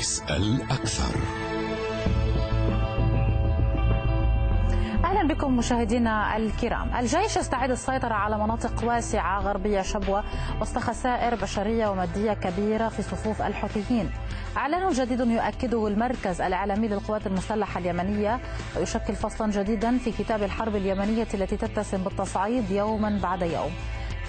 اسأل أكثر أهلا بكم مشاهدينا الكرام، الجيش يستعد السيطرة على مناطق واسعة غربية شبوة وسط خسائر بشرية ومادية كبيرة في صفوف الحوثيين. إعلان جديد يؤكده المركز الإعلامي للقوات المسلحة اليمنية ويشكل فصلا جديدا في كتاب الحرب اليمنية التي تتسم بالتصعيد يوما بعد يوم.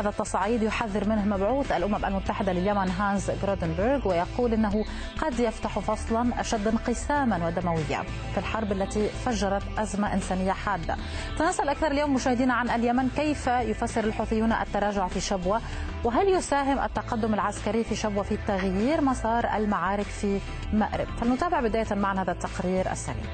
هذا التصعيد يحذر منه مبعوث الأمم المتحدة لليمن هانز جرودنبرغ ويقول أنه قد يفتح فصلا أشد انقساما ودمويا في الحرب التي فجرت أزمة إنسانية حادة. سنسأل أكثر اليوم مشاهدينا عن اليمن كيف يفسر الحوثيون التراجع في شبوة؟ وهل يساهم التقدم العسكري في شبوة في تغيير مسار المعارك في مأرب؟ فلنتابع بداية معنا هذا التقرير السريع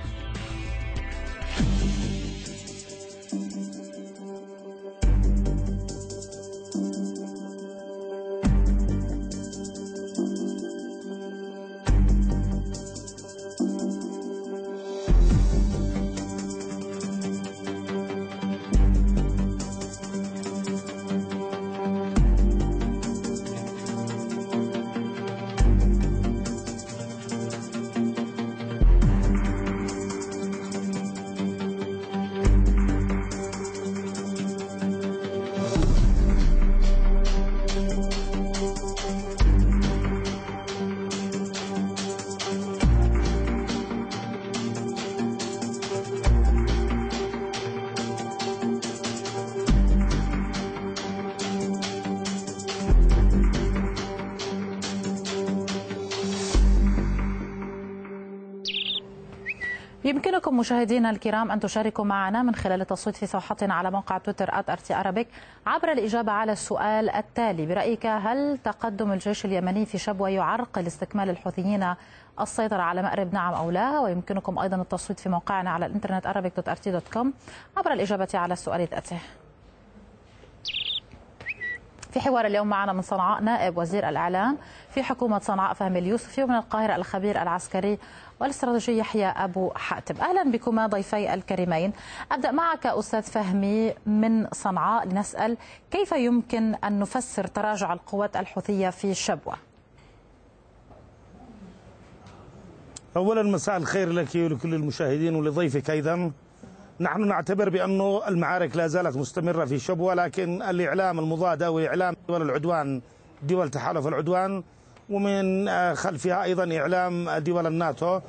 يمكنكم مشاهدينا الكرام أن تشاركوا معنا من خلال التصويت في صفحتنا على موقع تويتر @rtarabic عبر الإجابة على السؤال التالي. برأيك هل تقدم الجيش اليمني في شبوة يعرقل استكمال الحوثيين السيطرة على مأرب نعم أو لا؟ ويمكنكم أيضا التصويت في موقعنا على الإنترنت arabic.rt.com عبر الإجابة على السؤال ذاته. في حوار اليوم معنا من صنعاء نائب وزير الإعلام في حكومة صنعاء فهمي اليوسفي ومن القاهرة الخبير العسكري والاستراتيجي يحيى أبو حاتم. أهلا بكما ضيفي الكريمين. أبدأ معك أستاذ فهمي من صنعاء لنسأل كيف يمكن أن نفسر تراجع القوات الحوثية في شبوة؟ أولا مساء الخير لك ولكل المشاهدين ولضيفك أيضا. نحن نعتبر بأن المعارك لا زالت مستمرة في شبوة لكن الإعلام المضاد أو إعلام دول العدوان دول تحالف العدوان ومن خلفها أيضا إعلام دول الناتو.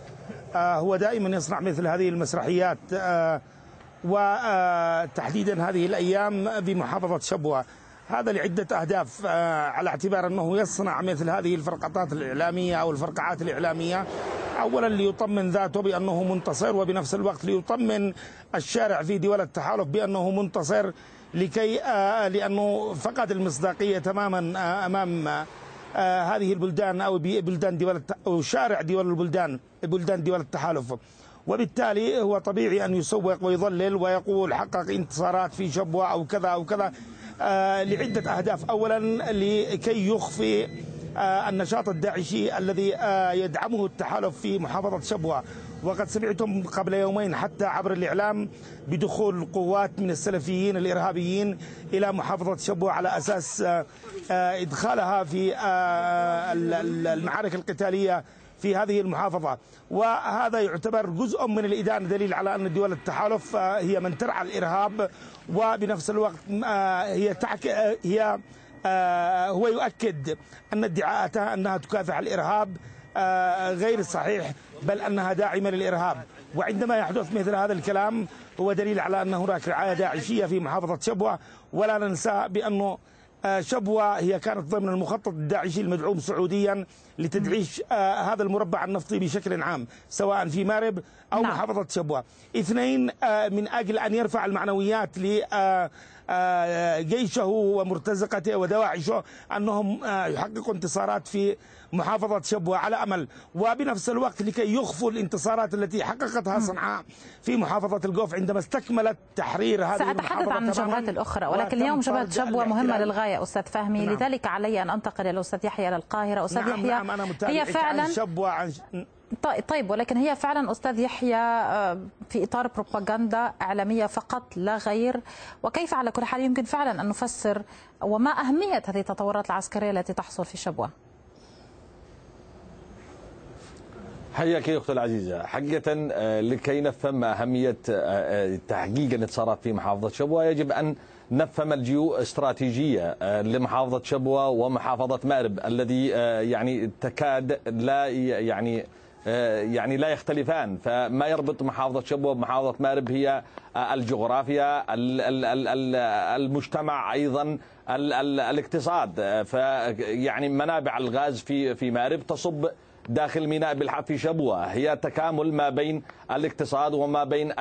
هو دائما يصنع مثل هذه المسرحيات وتحديدا هذه الأيام بمحافظة شبوة. هذا لعدة أهداف على اعتبار أنه يصنع مثل هذه الفرقطات الإعلامية أو الفرقعات الإعلامية. أولا ليطمن ذاته بأنه منتصر وبنفس الوقت ليطمن الشارع في دول التحالف بأنه منتصر لكي لأنه فقد المصداقية تماما أمام هذه البلدان أو بلدان دول أو شارع دول البلدان بلدان دول التحالف. وبالتالي هو طبيعي أن يسوق ويضلل ويقول حقق انتصارات في شبوة أو كذا أو كذا لعدة أهداف. أولا لكي يخفي النشاط الداعشي الذي يدعمه التحالف في محافظة شبوة وقد سمعتم قبل يومين حتى عبر الإعلام بدخول قوات من السلفيين الإرهابيين إلى محافظة شبوة على أساس إدخالها في المعارك القتالية في هذه المحافظة. وهذا يعتبر جزء من الإدانة دليل على أن دول التحالف هي من ترعى الإرهاب وبنفس الوقت هي هي هو يؤكد أن ادعاءاتها أنها تكافح الإرهاب غير صحيح بل أنها داعمة للإرهاب. وعندما يحدث مثل هذا الكلام هو دليل على أن هناك رعاية داعشية في محافظة شبوة. ولا ننسى بأنه شبوة هي كانت ضمن المخطط الداعشي المدعوم سعوديا. لتدعيش هذا المربع النفطي بشكل عام سواء في مارب أو نعم. محافظة شبوة. اثنين من أجل أن يرفع المعنويات ل جيشه ومرتزقته ودواعشه أنهم يحققوا انتصارات في محافظة شبوة على أمل. وبنفس الوقت لكي يخفوا الانتصارات التي حققتها صنعاء في محافظة الجوف عندما استكملت تحرير هذه سأتحدث عن الجبهات الأخرى ولكن اليوم جبهة شبوة مهمة للغاية أستاذ فهمي. نعم. لذلك علي أن أنتقل إلى الأستاذ يحيى إلى القاهرة. أستاذ نعم يحيى نعم. أنا هي فعلا عن شبوة عن طيب ولكن هي فعلا أستاذ يحيى في إطار بروباغندا إعلامية فقط لا غير. وكيف على كل حال يمكن فعلا أن نفسر وما أهمية هذه التطورات العسكرية التي تحصل في شبوة؟ حياك يا أختي العزيزة. حقيقة لكي نفهم أهمية تحقيق الانتصارات في محافظة شبوة يجب أن نفهم الجيو استراتيجية لمحافظة شبوة ومحافظة مأرب الذي يعني تكاد لا يعني يعني لا يختلفان. فما يربط محافظة شبوة بمحافظة مأرب هي الجغرافيا المجتمع أيضا الاقتصاد. فيعني منابع الغاز في في مأرب تصب داخل ميناء بالحب في شبوة. هي تكامل ما بين الاقتصاد وما بين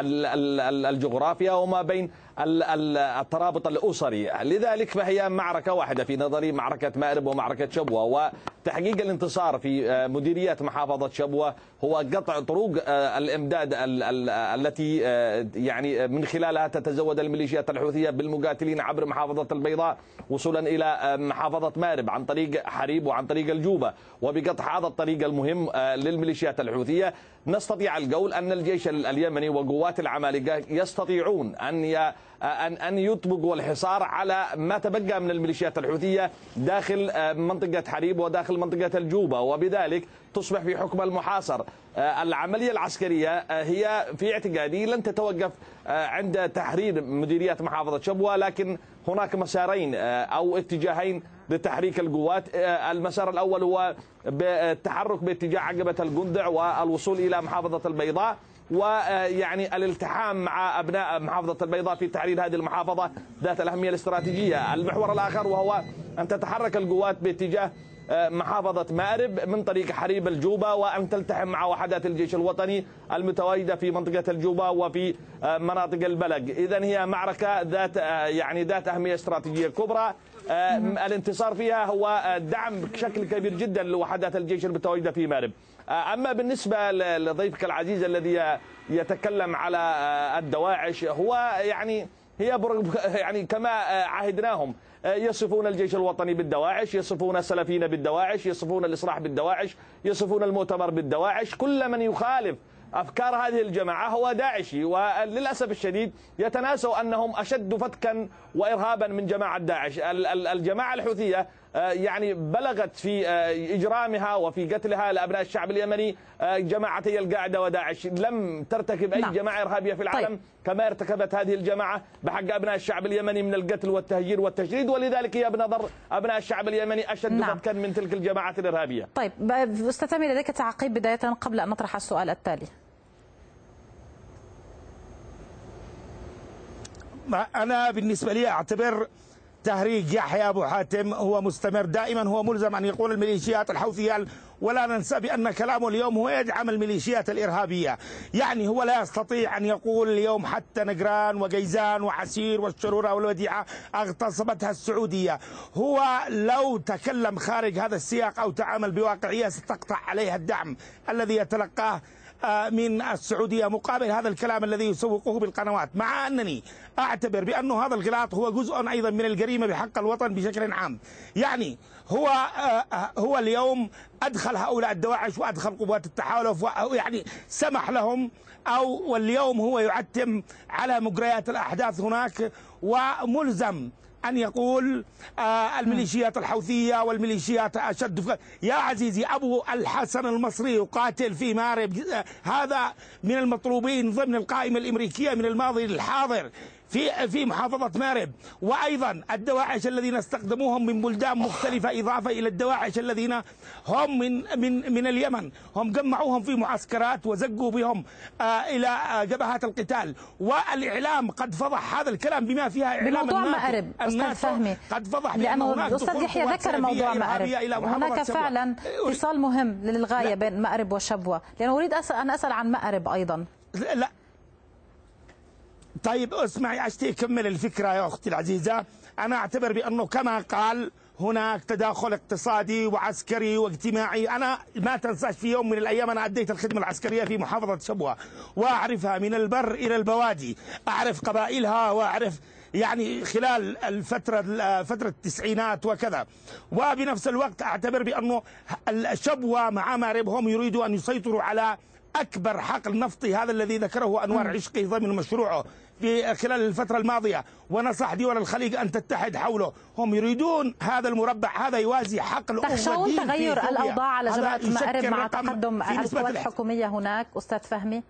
الجغرافيا وما بين الترابط الأسري. لذلك فهي معركة واحدة في نظري معركة مأرب ومعركة شبوة. وتحقيق الانتصار في مديريات محافظة شبوة هو قطع طرق الإمداد التي يعني من خلالها تتزود الميليشيات الحوثية بالمقاتلين عبر محافظة البيضاء وصولا إلى محافظة مأرب عن طريق حريب وعن طريق الجوبة. وبقطع هذا الطريق المهم للميليشيات الحوثية. نستطيع القول أن الجيش اليمني وقوات العمالقة يستطيعون أن أن أن يطبقوا الحصار على ما تبقى من الميليشيات الحوثية داخل منطقة حريب وداخل منطقة الجوبة. وبذلك تصبح في حكم المحاصر العملية العسكرية هي في اعتقادي لن تتوقف عند تحرير مديريات محافظة شبوة لكن هناك مسارين أو اتجاهين لتحريك القوات. المسار الأول هو بالتحرك باتجاه عقبة القندع والوصول إلى محافظة البيضاء ويعني الالتحام مع أبناء محافظة البيضاء في تحرير هذه المحافظة ذات الأهمية الاستراتيجية، المحور الآخر وهو أن تتحرك القوات باتجاه محافظة مأرب من طريق حريب الجوبة وأن تلتحم مع وحدات الجيش الوطني المتواجدة في منطقة الجوبة وفي مناطق البلق إذا هي معركة ذات يعني ذات أهمية استراتيجية كبرى. الانتصار فيها هو دعم بشكل كبير جدا لوحدات الجيش المتواجدة في مأرب. أما بالنسبة لضيفك العزيز الذي يتكلم على الدواعش هو يعني هي يعني كما عهدناهم. يصفون الجيش الوطني بالدواعش يصفون السلفيين بالدواعش يصفون الإصلاح بالدواعش يصفون المؤتمر بالدواعش. كل من يخالف أفكار هذه الجماعة هو داعشي وللأسف الشديد يتناسوا أنهم أشد فتكا وإرهابا من جماعة داعش. الجماعة الحوثية يعني بلغت في إجرامها وفي قتلها لأبناء الشعب اليمني جماعتي القاعدة وداعش لم ترتكب أي نعم. جماعة إرهابية في العالم طيب. كما ارتكبت هذه الجماعة بحق أبناء الشعب اليمني من القتل والتهجير والتشريد ولذلك هي بنظر أبناء الشعب اليمني أشد نعم. فتكا من تلك الجماعات الإرهابية طيب أستاذ سامي لديك تعقيب بداية قبل أن نطرح السؤال التالي أنا بالنسبة لي أعتبر تهريج يحيى أبو حاتم هو مستمر. دائما هو ملزم أن يقول الميليشيات الحوثية ولا ننسى بأن كلامه اليوم هو يدعم الميليشيات الإرهابية. يعني هو لا يستطيع أن يقول اليوم حتى نجران وجيزان وعسير والشرورة والوديعة اغتصبتها السعودية. هو لو تكلم خارج هذا السياق أو تعامل بواقعية ستقطع عليها الدعم الذي يتلقاه من السعودية مقابل هذا الكلام الذي يسوقه بالقنوات مع أنني أعتبر بأن هذا الغلاط هو جزء أيضا من الجريمة بحق الوطن بشكل عام. يعني هو هو اليوم أدخل هؤلاء الدواعش وأدخل قوات التحالف يعني سمح لهم أو واليوم هو يعتم على مجريات الأحداث هناك وملزم أن يقول آه الميليشيات الحوثية والميليشيات أشد يا عزيزي أبو الحسن المصري يقاتل في مارب. آه هذا من المطلوبين ضمن القائمة الأمريكية من الماضي للحاضر. في في محافظة مارب. وأيضا الدواعش الذين استخدموهم من بلدان مختلفة إضافة إلى الدواعش الذين هم من من من اليمن. هم جمعوهم في معسكرات وزقوا بهم آه إلى آه جبهات القتال. والإعلام قد فضح هذا الكلام بما فيها إعلام بموضوع مأرب أستاذ فهمي. قد فضح لأنه الأستاذ يحيى ذكر موضوع مأرب. هناك فعلا اتصال مهم للغاية بين مأرب وشبوة. لأنه أريد أن أسأل عن مأرب أيضا. لا. طيب اسمعي اشتي كمل الفكرة يا أختي العزيزة. أنا أعتبر بأنه كما قال هناك تداخل اقتصادي وعسكري واجتماعي. أنا ما تنساش في يوم من الأيام أنا أديت الخدمة العسكرية في محافظة شبوة وأعرفها من البر إلى البوادي. أعرف قبائلها وأعرف يعني خلال الفترة فترة التسعينات وكذا. وبنفس الوقت أعتبر بأنه الشبوة مع مارب هم يريدوا أن يسيطروا على أكبر حقل نفطي هذا الذي ذكره أنوار عشقي ضمن مشروعه. خلال الفترة الماضية. ونصح دول الخليج أن تتحد حوله. هم يريدون هذا المربع. هذا يوازي حقل تخشون تغير الأوضاع على جبهة المأرب مع تقدم القوى الحكومية هناك أستاذ فهمي؟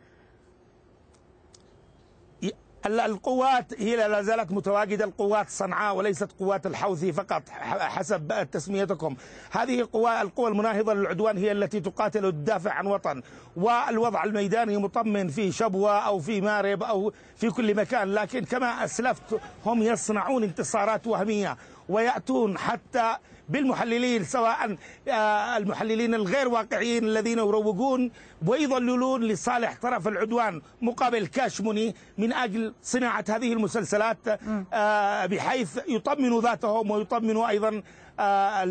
القوات هي لا زالت متواجدة القوات صنعاء وليست قوات الحوثي فقط حسب تسميتكم. هذه القوى القوى المناهضة للعدوان هي التي تقاتل وتدافع عن وطن. والوضع الميداني مطمن في شبوة أو في مارب أو في كل مكان لكن كما أسلفت هم يصنعون انتصارات وهمية ويأتون حتى بالمحللين سواء آه، المحللين الغير واقعيين الذين يروجون ويضللون لصالح طرف العدوان مقابل كاشموني من أجل صناعة هذه المسلسلات آه، بحيث يطمنوا ذاتهم ويطمنوا أيضا آه،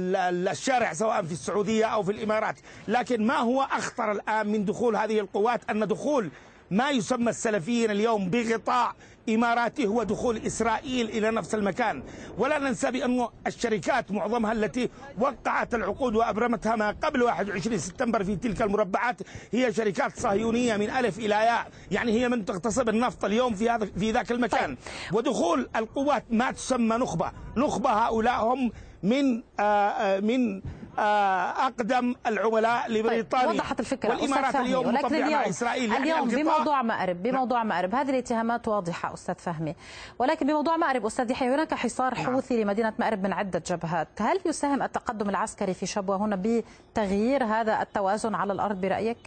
الشارع سواء في السعودية أو في الإمارات. لكن ما هو أخطر الآن من دخول هذه القوات؟ أن دخول ما يسمى السلفيين اليوم بغطاء إماراتي هو دخول إسرائيل إلى نفس المكان. ولا ننسى بأن الشركات معظمها التي وقعت العقود وأبرمتها ما قبل 21 سبتمبر في تلك المربعات هي شركات صهيونية من ألف إلى ياء. يعني هي من تغتصب النفط اليوم في هذا في ذاك المكان. طيب. ودخول القوات ما تسمى نخبة. نخبة هؤلاء هم من آآ آه، آآ من آه، أقدم العملاء لبريطانيا. طيب وضحت الفكرة. والإمارات اليوم ولكن اليوم مع اسرائيل يعني اليوم بموضوع مأرب بموضوع مأرب. هذه الاتهامات واضحة أستاذ فهمي. ولكن بموضوع مأرب أستاذ يحيى هناك حصار نعم. حوثي لمدينة مأرب من عدة جبهات. هل يساهم التقدم العسكري في شبوة هنا بتغيير هذا التوازن على الأرض برأيك؟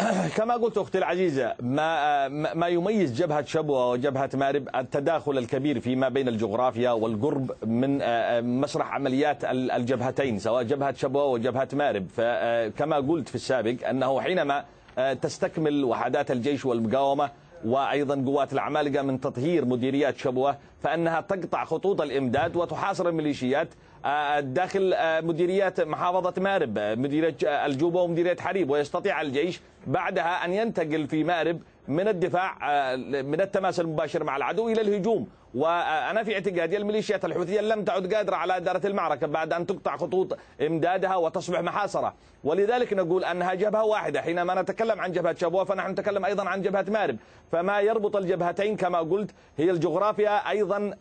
كما قلت أختي العزيزة ما ما يميز جبهة شبوة وجبهة مارب التداخل الكبير فيما بين الجغرافيا والقرب من مسرح عمليات الجبهتين سواء جبهة شبوة وجبهه مارب. فكما قلت في السابق أنه حينما تستكمل وحدات الجيش والمقاومة وأيضا قوات العمالقة من تطهير مديريات شبوة فإنها تقطع خطوط الإمداد وتحاصر الميليشيات آه، داخل آه، مديريات محافظة مأرب. مديرية الجوبة ومديرية حريب. ويستطيع الجيش بعدها أن ينتقل في مأرب من الدفاع آه، من التماس المباشر مع العدو إلى الهجوم. وأنا في اعتقادي الميليشيات الحوثية لم تعد قادرة على إدارة المعركة بعد أن تقطع خطوط إمدادها وتصبح محاصرة. ولذلك نقول أنها جبهة واحدة. حينما نتكلم عن جبهة شبوة فنحن نتكلم أيضا عن جبهة مارب. فما يربط الجبهتين كما قلت هي الجغرافيا أيضا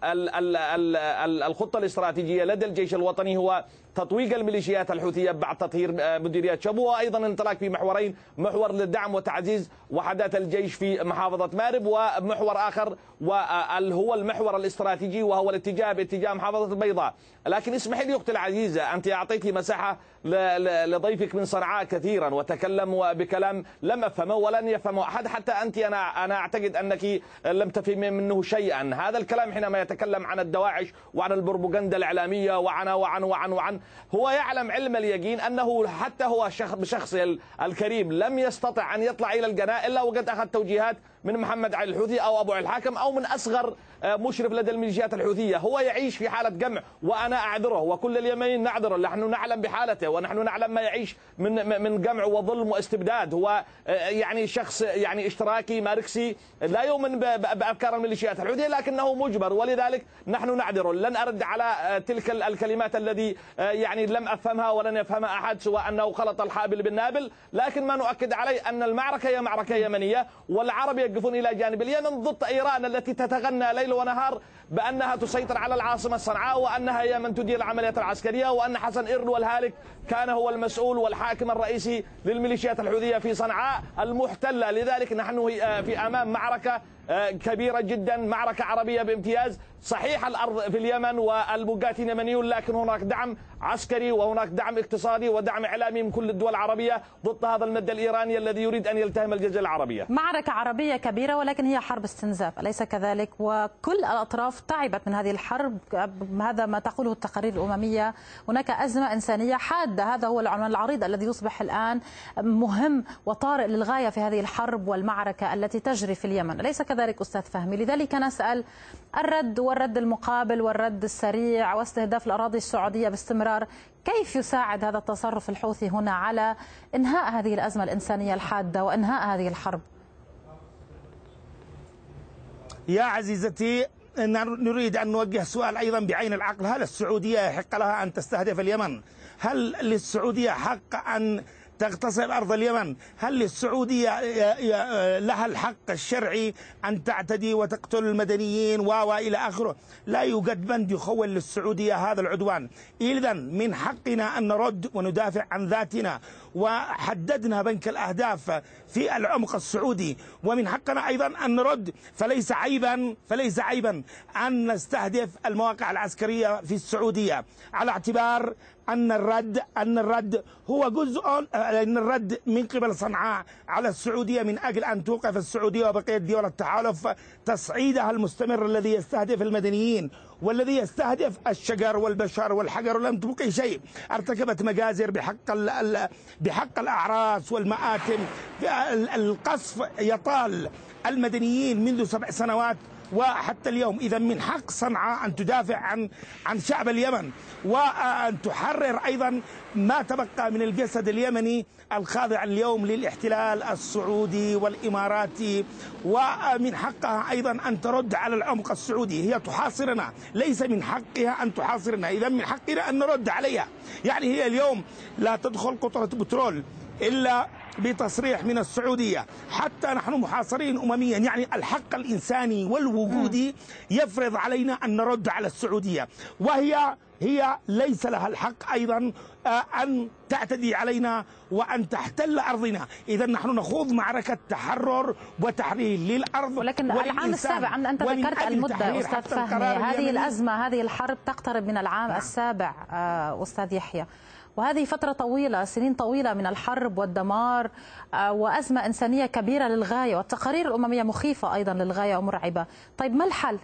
الخطة الاستراتيجية لدى الجيش الوطني هو تطويق الميليشيات الحوثية بعد تطهير مديريات شبوة. وأيضا انطلاق في محورين محور للدعم وتعزيز وحدات الجيش في محافظة مارب ومحور آخر وهو المحور الاستراتيجي وهو الاتجاه باتجاه محافظة البيضاء. لكن اسمحي لي أختي العزيزة أنت أعطيتي مساحة لضيفك من صنعاء كثيرا وتكلم بكلام لم أفهمه ولن يفهمه أحد حتى أنت أنا أنا أعتقد أنك لم تفهمي منه شيئا. هذا الكلام حينما يتكلم عن الدواعش وعن البروباغندا الإعلامية وعن وعن وعن وعن هو يعلم علم اليقين أنه حتى هو بشخصه الكريم لم يستطع أن يطلع إلى القناة إلا وقد أخذ توجيهات من محمد علي الحوثي أو أبو علي الحاكم أو من أصغر آه، مشرف لدى الميليشيات الحوثية. هو يعيش في حالة جمع وأنا أعذره وكل اليمين نعذره. نحن نعلم بحالته. ونحن نعلم ما يعيش من من جمع وظلم واستبداد. هو آه، يعني شخص يعني اشتراكي ماركسي لا يؤمن بأفكار الميليشيات الحوثية لكنه مجبر. ولذلك نحن نعذره لن أرد على آه، تلك الكلمات الذي يعني لم أفهمها ولن يفهمها أحد سوى أنه خلط الحابل بالنابل. لكن ما نؤكد عليه أن المعركة هي معركة يمنية والعرب يقفون إلى جانب اليمن ضد إيران التي تتغنى ليل ونهار بأنها تسيطر على العاصمة صنعاء وأنها هي من تدير العمليات العسكرية وأن حسن إرن والهالك كان هو المسؤول والحاكم الرئيسي للميليشيات الحوثية في صنعاء المحتلة. لذلك نحن في أمام معركة آه، كبيرة جدا معركة عربية بامتياز. صحيح الأرض في اليمن والمقاتلين يمنيون لكن هناك دعم عسكري وهناك دعم اقتصادي ودعم إعلامي من كل الدول العربية ضد هذا المد الإيراني الذي يريد أن يلتهم الجزيرة العربية. معركة عربية كبيرة ولكن هي حرب استنزاف أليس كذلك؟ وكل الأطراف تعبت من هذه الحرب. هذا ما تقوله التقارير الأممية. هناك أزمة إنسانية حادة. هذا هو العنوان العريض الذي يصبح الآن مهم وطارئ للغاية في هذه الحرب والمعركة التي تجري في اليمن. أليس كذلك؟ أستاذ فهمي. لذلك نسأل الرد والرد المقابل والرد السريع واستهداف الأراضي السعودية باستمرار. كيف يساعد هذا التصرف الحوثي هنا على إنهاء هذه الأزمة الإنسانية الحادة وإنهاء هذه الحرب؟ يا عزيزتي نريد أن نوجه سؤال أيضا بعين العقل. هل السعودية يحق لها أن تستهدف اليمن؟ هل للسعودية حق أن تغتصب أرض اليمن. هل للسعودية لها الحق الشرعي أن تعتدي وتقتل المدنيين و إلى آخره؟ لا يوجد بند يخول للسعودية هذا العدوان. إذا من حقنا أن نرد وندافع عن ذاتنا. وحددنا بنك الأهداف في العمق السعودي. ومن حقنا أيضا أن نرد فليس عيبا فليس عيبا أن نستهدف المواقع العسكرية في السعودية. على اعتبار أن الرد أن الرد هو جزء أن الرد من قبل صنعاء على السعودية من أجل أن توقف السعودية وبقية دول التحالف. تصعيدها المستمر الذي يستهدف المدنيين. والذي يستهدف الشجر والبشر والحجر ولم تبقي شيء. ارتكبت مجازر بحق بحق الأعراس والمآتم. القصف يطال. المدنيين منذ سبع سنوات وحتى اليوم. إذا من حق صنعاء أن تدافع عن عن شعب اليمن وأن تحرر أيضا ما تبقى من الجسد اليمني الخاضع اليوم للاحتلال السعودي والإماراتي. ومن حقها أيضا أن ترد على العمق السعودي. هي تحاصرنا. ليس من حقها أن تحاصرنا. إذا من حقنا أن نرد عليها. يعني هي اليوم لا تدخل قطرة بترول إلا بتصريح من السعودية. حتى نحن محاصرين أمميا يعني الحق الإنساني والوجودي يفرض علينا أن نرد على السعودية. وهي هي ليس لها الحق أيضا آه، أن تعتدي علينا وأن تحتل أرضنا. إذا نحن نخوض معركة تحرر وتحرير للأرض ولكن العام السابع أنت ذكرت المدة أستاذ فهمي هذه الأزمة هذه الحرب تقترب من العام نعم. السابع آه، أستاذ يحيى. وهذه فترة طويلة سنين طويلة من الحرب والدمار آه، وأزمة إنسانية كبيرة للغاية والتقارير الأممية مخيفة أيضا للغاية ومرعبة طيب ما الحل؟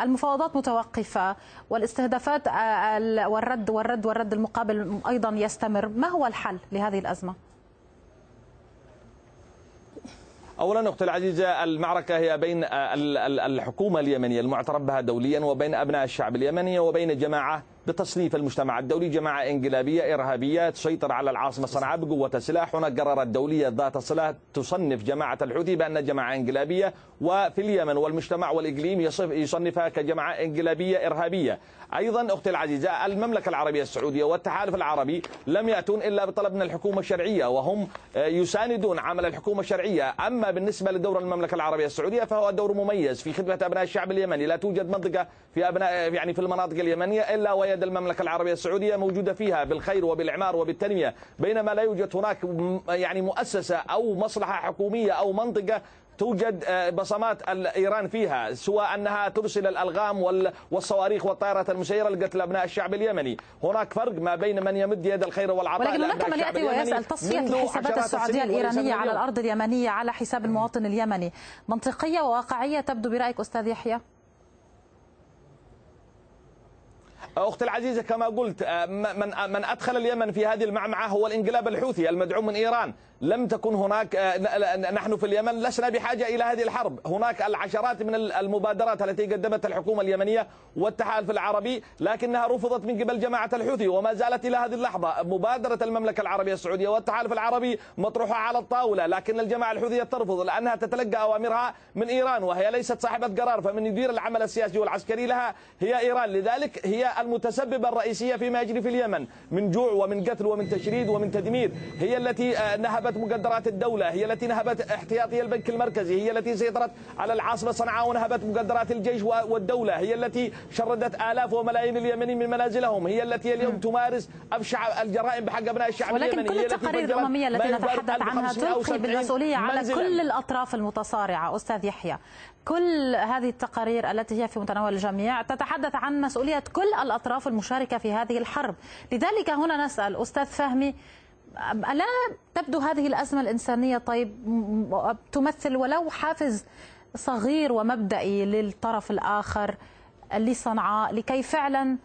المفاوضات متوقفة والاستهدافات آه، والرد والرد والرد المقابل أيضا يستمر ما هو الحل لهذه الأزمة؟ اولا أختي العزيزة المعركة هي بين آه، الحكومة اليمنية المعترف بها دوليا وبين أبناء الشعب اليمني وبين جماعة بتصنيف المجتمع الدولي جماعة انقلابية إرهابية تسيطر على العاصمة صنعاء بقوة السلاح هناك قرارات دولية ذات صلة تصنف جماعة الحوثي بأن جماعة انقلابية وفي اليمن والمجتمع والإقليم يصنفها كجماعة انقلابية إرهابية. أيضا أختي العزيزة المملكة العربية السعودية والتحالف العربي لم يأتون إلا بطلب من الحكومة الشرعية وهم يساندون عمل الحكومة الشرعية. أما بالنسبة لدور المملكة العربية السعودية فهو دور مميز في خدمة أبناء الشعب اليمني. لا توجد منطقة في أبناء يعني في المناطق اليمنية إلا وهي يد المملكة العربية السعودية موجودة فيها بالخير وبالإعمار وبالتنمية بينما لا يوجد هناك يعني مؤسسة أو مصلحة حكومية أو منطقة توجد آه، بصمات ايران فيها سواء أنها ترسل الألغام والصواريخ والطائرات المسيرة لقتل أبناء الشعب اليمني، هناك فرق ما بين من يمد يد الخير والعطاء ولكن هناك من يأتي ويسأل تصفية الحسابات السعودية الإيرانية على الأرض اليمنية على حساب المواطن اليمني، منطقية وواقعية تبدو برأيك أستاذ يحيى؟ أختي العزيزة كما قلت آه، من من أدخل اليمن في هذه المعمعة هو الانقلاب الحوثي المدعوم من إيران. لم تكن هناك آه، نحن في اليمن لسنا بحاجة إلى هذه الحرب. هناك العشرات من المبادرات التي قدمتها الحكومة اليمنية والتحالف العربي لكنها رفضت من قبل جماعة الحوثي وما زالت إلى هذه اللحظة. مبادرة المملكة العربية السعودية والتحالف العربي مطروحة على الطاولة لكن الجماعة الحوثية ترفض لأنها تتلقى أوامرها من إيران وهي ليست صاحبة قرار. فمن يدير العمل السياسي والعسكري لها هي إيران. لذلك هي المتسببة الرئيسية فيما يجري في اليمن من جوع ومن قتل ومن تشريد ومن تدمير. هي التي آه، نهبت مقدرات الدولة هي التي نهبت احتياطي البنك المركزي هي التي سيطرت على العاصمة صنعاء ونهبت مقدرات الجيش والدولة هي التي شردت آلاف وملايين اليمنيين من منازلهم هي التي اليوم تمارس أبشع الجرائم بحق أبناء الشعب ولكن اليمني. كل التقارير الأممية التي نتحدث عنها تلقي بالمسؤولية على كل الأطراف المتصارعة. أستاذ يحيى كل هذه التقارير التي هي في متناول الجميع تتحدث عن مسؤولية كل الأطراف المشاركة في هذه الحرب. لذلك هنا نسأل أستاذ فهمي ألا تبدو هذه الأزمة الإنسانية طيب تمثل ولو حافز صغير ومبدئي للطرف الآخر لصنعاء لكي فعلا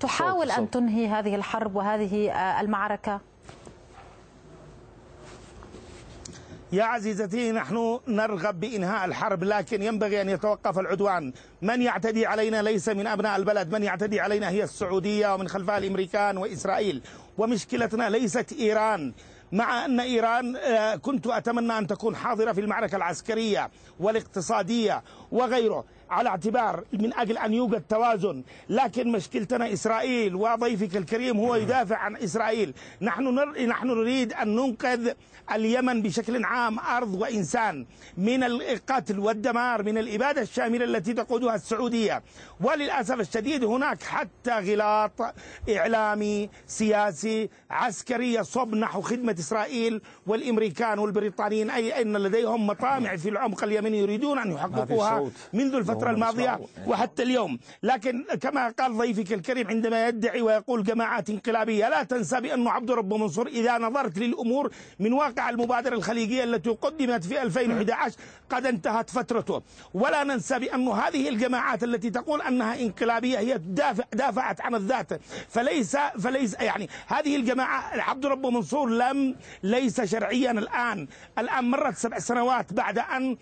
تحاول أن تنهي هذه الحرب وهذه المعركة؟ يا عزيزتي نحن نرغب بإنهاء الحرب لكن ينبغي أن يتوقف العدوان. من يعتدي علينا ليس من أبناء البلد من يعتدي علينا هي السعودية ومن خلفها الأمريكان وإسرائيل. ومشكلتنا ليست إيران. مع أن إيران آه، كنت أتمنى أن تكون حاضرة في المعركة العسكرية والاقتصادية وغيره. على اعتبار من أجل أن يوجد توازن. لكن مشكلتنا إسرائيل وضيفك الكريم هو يدافع عن إسرائيل. نحن نر... نحن نريد أن ننقذ اليمن بشكل عام أرض وإنسان من القتل والدمار من الإبادة الشاملة التي تقودها السعودية. وللأسف الشديد هناك حتى غلاط إعلامي سياسي عسكري يصب نحو خدمة إسرائيل والإمريكان والبريطانيين. أي أن لديهم مطامع في العمق اليمني يريدون أن يحققوها منذ الفترة الماضية وحتى اليوم. لكن كما قال ضيفك الكريم عندما يدعي ويقول جماعات انقلابية لا تنسى بأن عبد رب منصور إذا نظرت للأمور من واقع المبادرة الخليجية التي قدمت في 2011 قد انتهت فترته. ولا ننسى بأن هذه الجماعات التي تقول أنها انقلابية هي دافع دافعت عن الذات. فليس فليس يعني هذه الجماعة عبد رب منصور لم ليس شرعيا الآن. الآن مرت سبع سنوات بعد أن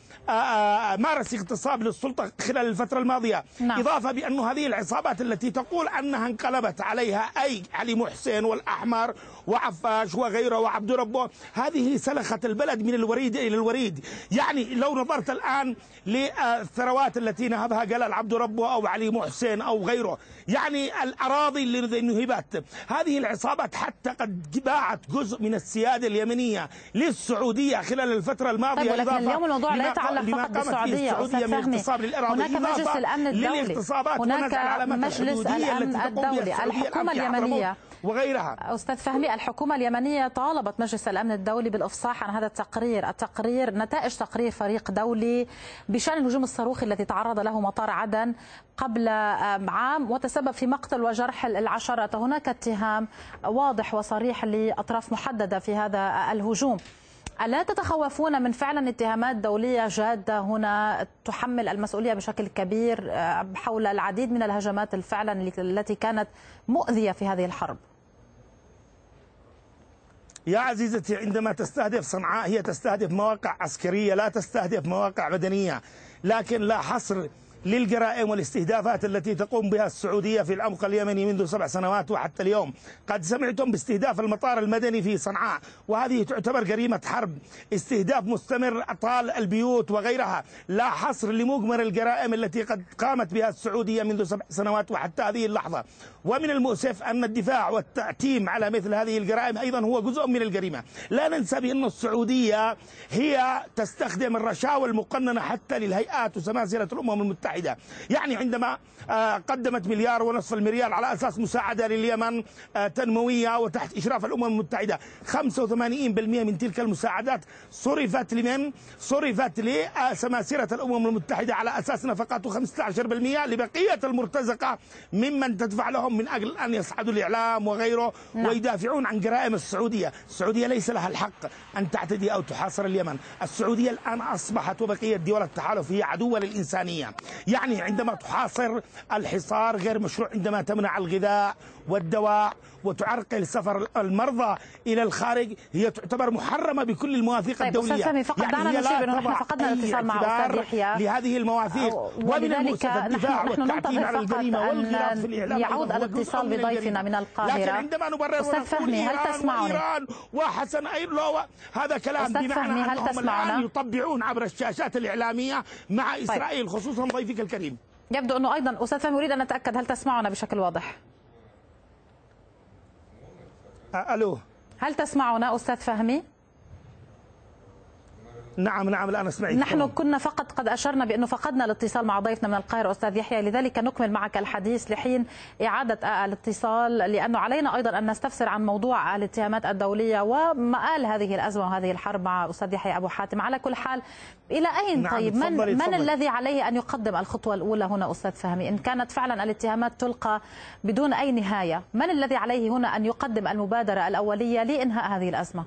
مارس اغتصاب للسلطة خلال الفترة الماضية نعم. إضافة بأن هذه العصابات التي تقول أنها انقلبت عليها أي علي محسن والأحمر وعفاش وغيره وعبد ربه. هذه سلخت البلد من الوريد إلى الوريد. يعني لو نظرت الآن للثروات التي نهبها جلال عبد ربه أو علي محسن أو غيره. يعني الأراضي اللي نهبت. هذه العصابات حتى قد باعت جزء من السيادة اليمنية للسعودية خلال الفترة الماضية. طيب لكن اليوم الموضوع لا يتعلق فقط بالسعودية أستاذ فهمي. هناك مجلس الأمن الدولي. هناك مجلس الأمن الدولي الحكومة اليمنية. وغيرها. أستاذ فهمي الحكومة اليمنية طالبت مجلس الأمن الدولي بالإفصاح عن هذا التقرير. التقرير نتائج تقرير فريق دولي بشأن الهجوم الصاروخي الذي تعرض له مطار عدن قبل عام وتسبب في مقتل وجرح العشرات. هناك اتهام واضح وصريح لأطراف محددة في هذا الهجوم. ألا تتخوفون من فعلا اتهامات دولية جادة هنا تحمل المسؤولية بشكل كبير حول العديد من الهجمات الفعلا التي كانت مؤذية في هذه الحرب؟ يا عزيزتي عندما تستهدف صنعاء هي تستهدف مواقع عسكرية لا تستهدف مواقع مدنية لكن لا حصر للجرائم والاستهدافات التي تقوم بها السعودية في العمق اليمني منذ سبع سنوات وحتى اليوم. قد سمعتم باستهداف المطار المدني في صنعاء وهذه تعتبر جريمة حرب. استهداف مستمر طال البيوت وغيرها. لا حصر لمجمل الجرائم التي قد قامت بها السعودية منذ سبع سنوات وحتى هذه اللحظة. ومن المؤسف أن الدفاع والتأتيم على مثل هذه الجرائم أيضا هو جزء من الجريمة. لا ننسى بأن السعودية هي تستخدم الرشاوى المقننة حتى للهيئات وسماسرة الأمم المتحدة يعني عندما قدمت مليار ونصف المليار على أساس مساعدة لليمن تنموية وتحت إشراف الأمم المتحدة 85% من تلك المساعدات صرفت لمن؟ صرفت لسماسرة الأمم المتحدة على أساس نفقاته 15% لبقية المرتزقة ممن تدفع لهم من أجل أن يصعدوا الإعلام وغيره نعم. ويدافعون عن جرائم السعودية السعودية ليس لها الحق أن تعتدي أو تحاصر اليمن السعودية الآن أصبحت وبقية دول التحالف هي عدوة للإنسانية يعني عندما تحاصر الحصار غير مشروع عندما تمنع الغذاء والدواء وتعرقل سفر المرضى إلى الخارج هي تعتبر محرمة بكل المواثيق طيب الدولية. أستاذ فقط يعني هي لا نحن فقدنا الاتصال مع أستاذ يحيى. لهذه المواثيق. ومن المؤسف الدفاع نحن والتعتيم على الجريمة والغلاف في الإعلام يعود الاتصال بضيفنا من القاهرة. لكن عندما نبرر أستاذ فهمي هل تسمعني؟ وإيران وحسن ايرلو هذا كلام بمعنى هل تسمعنا؟ يطبعون عبر الشاشات الإعلامية مع إسرائيل خصوصا ضيفك الكريم. يبدو أنه أيضا أستاذ فهمي أريد أن أتأكد هل تسمعنا بشكل واضح؟ ألو. هل تسمعنا أستاذ فهمي؟ نعم نعم الآن أسمعك. نحن كنا فقط قد أشرنا بأنه فقدنا الاتصال مع ضيفنا من القاهرة أستاذ يحيى. لذلك نكمل معك الحديث لحين إعادة الاتصال لأنه علينا أيضا أن نستفسر عن موضوع الاتهامات الدولية ومآل هذه الأزمة وهذه الحرب مع أستاذ يحيى أبو حاتم. على كل حال إلى أين نعم طيب؟ من تفضلي من تفضلي. الذي عليه أن يقدم الخطوة الأولى هنا أستاذ فهمي؟ إن كانت فعلا الاتهامات تلقى بدون أي نهاية من الذي عليه هنا أن يقدم المبادرة الأولية لإنهاء هذه الأزمة؟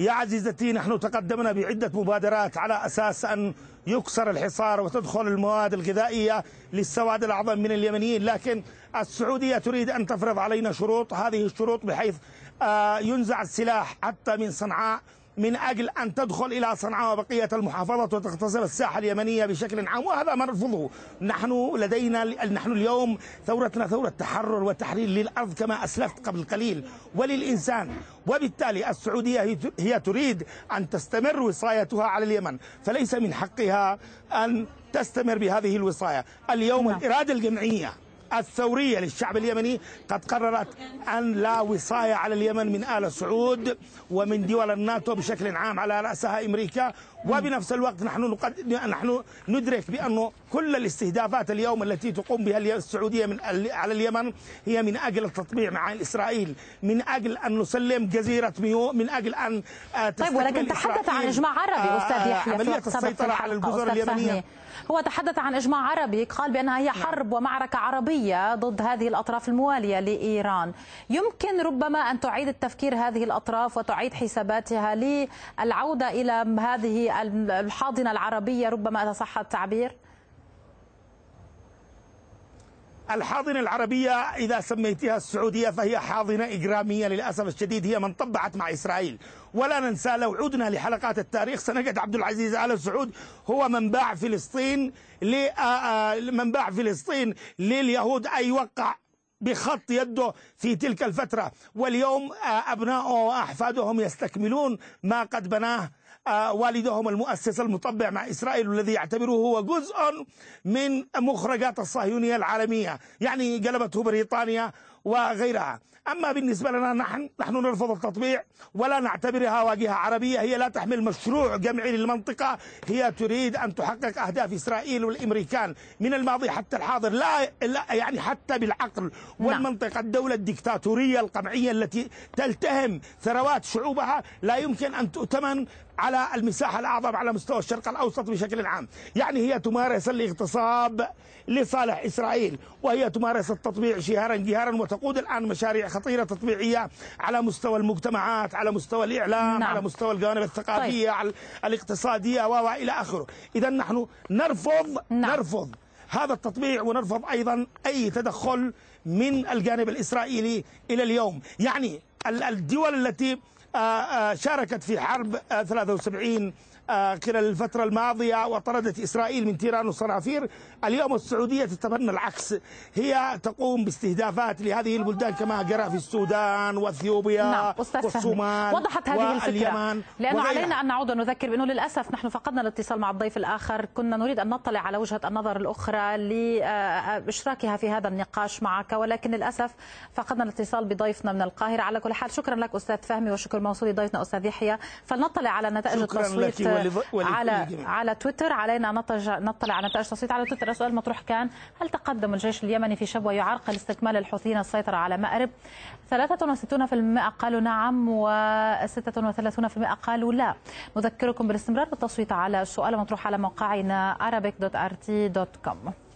يا عزيزتي نحن تقدمنا بعدة مبادرات على أساس أن يكسر الحصار وتدخل المواد الغذائية للسواد الأعظم من اليمنيين. لكن السعودية تريد أن تفرض علينا شروط هذه الشروط بحيث آه، ينزع السلاح حتى من صنعاء من أجل أن تدخل إلى صنعاء وبقية المحافظات وتغتصب الساحة اليمنية بشكل عام وهذا ما نرفضه. نحن لدينا نحن اليوم ثورتنا ثورة تحرر وتحرير للأرض كما أسلفت قبل قليل وللإنسان. وبالتالي السعودية هي تريد أن تستمر وصايتها على اليمن. فليس من حقها أن تستمر بهذه الوصاية. اليوم نعم. الإرادة الجمعية الثورية للشعب اليمني قد قررت أن لا وصاية على اليمن من آل سعود ومن دول الناتو بشكل عام على رأسها أمريكا وبنفس الوقت نحن نقد... نحن ندرك بأنه كل الاستهدافات اليوم التي تقوم بها السعودية من على اليمن هي من أجل التطبيع مع إسرائيل من أجل أن نسلم جزيرة ميو من أجل أن طيب ولكن تحدث عن إجماع عربي أستاذ يحيى عملية السيطرة على الجزر اليمنية. هو تحدث عن إجماع عربي قال بأنها هي حرب ومعركة عربية ضد هذه الأطراف الموالية لإيران. يمكن ربما أن تعيد التفكير هذه الأطراف وتعيد حساباتها للعودة إلى هذه الحاضنة العربية ربما إذا صح التعبير؟ الحاضنة العربية إذا سميتها السعودية فهي حاضنة إجرامية للأسف الشديد هي من طبعت مع إسرائيل. ولا ننسى لو عدنا لحلقات التاريخ سنجد عبد العزيز آل سعود هو من باع فلسطين من باع فلسطين لليهود أي يوقع بخط يده في تلك الفترة. واليوم أبنائه وأحفادهم يستكملون ما قد بناه والدهم المؤسس المطبع مع إسرائيل الذي يعتبره هو جزء من مخرجات الصهيونية العالمية يعني قلبته بريطانيا وغيرها أما بالنسبة لنا نحن نحن نرفض التطبيع ولا نعتبرها واجهة عربية هي لا تحمل مشروع جمعي للمنطقة هي تريد أن تحقق أهداف إسرائيل والأمريكان من الماضي حتى الحاضر لا, لا يعني حتى بالعقل نعم. والمنطق الدولة الدكتاتورية القمعية التي تلتهم ثروات شعوبها لا يمكن أن تؤتمن على المساحة الأعظم على مستوى الشرق الأوسط بشكل عام يعني هي تمارس الاغتصاب لصالح إسرائيل وهي تمارس التطبيع شهارا جهارا وتقود الآن مشاريع خطيرة تطبيعية على مستوى المجتمعات على مستوى الإعلام نعم. على مستوى الجوانب الثقافية طيب. على الاقتصادية وإلى آخره إذا نحن نرفض نعم. نرفض هذا التطبيع ونرفض أيضا أي تدخل من الجانب الإسرائيلي إلى اليوم يعني الدول التي شاركت في حرب 73 آه، آه، خلال الفترة الماضية وطردت إسرائيل من تيران وصنافير. اليوم السعودية تتبنى العكس. هي تقوم باستهدافات لهذه البلدان كما جرى في السودان وإثيوبيا نعم. والصومال وضحت هذه الفكرة. لأنه علينا أن نعود ونذكر بأنه للأسف نحن فقدنا الاتصال مع الضيف الآخر. كنا نريد أن نطلع على وجهة النظر الأخرى لإشراكها في هذا النقاش معك. ولكن للأسف فقدنا الاتصال بضيفنا من القاهرة. على كل حال شكرا لك أستاذ فهمي وشكر موصول ضيفنا أستاذ يحيى. فلنطلع على نتائج التصويت. على على تويتر علينا نطلع على نتائج تصويت على تويتر السؤال المطروح كان هل تقدم الجيش اليمني في شبوة يعرقل استكمال الحوثيين السيطرة على مأرب؟ 63% قالوا نعم و36% قالوا لا. نذكركم بالاستمرار بالتصويت على السؤال المطروح على موقعنا arabic.rt.com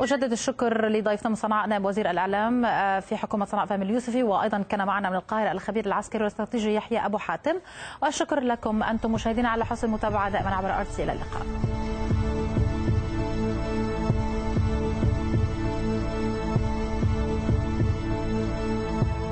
أجدد الشكر لضيفنا من صنعاء نائب وزير الإعلام آه، في حكومة صنعاء فهمي اليوسفي وأيضا كان معنا من القاهرة الخبير العسكري والاستراتيجي يحيى أبو حاتم. والشكر لكم أنتم مشاهدين على حسن المتابعة دائما عبر أرتسي إلى اللقاء.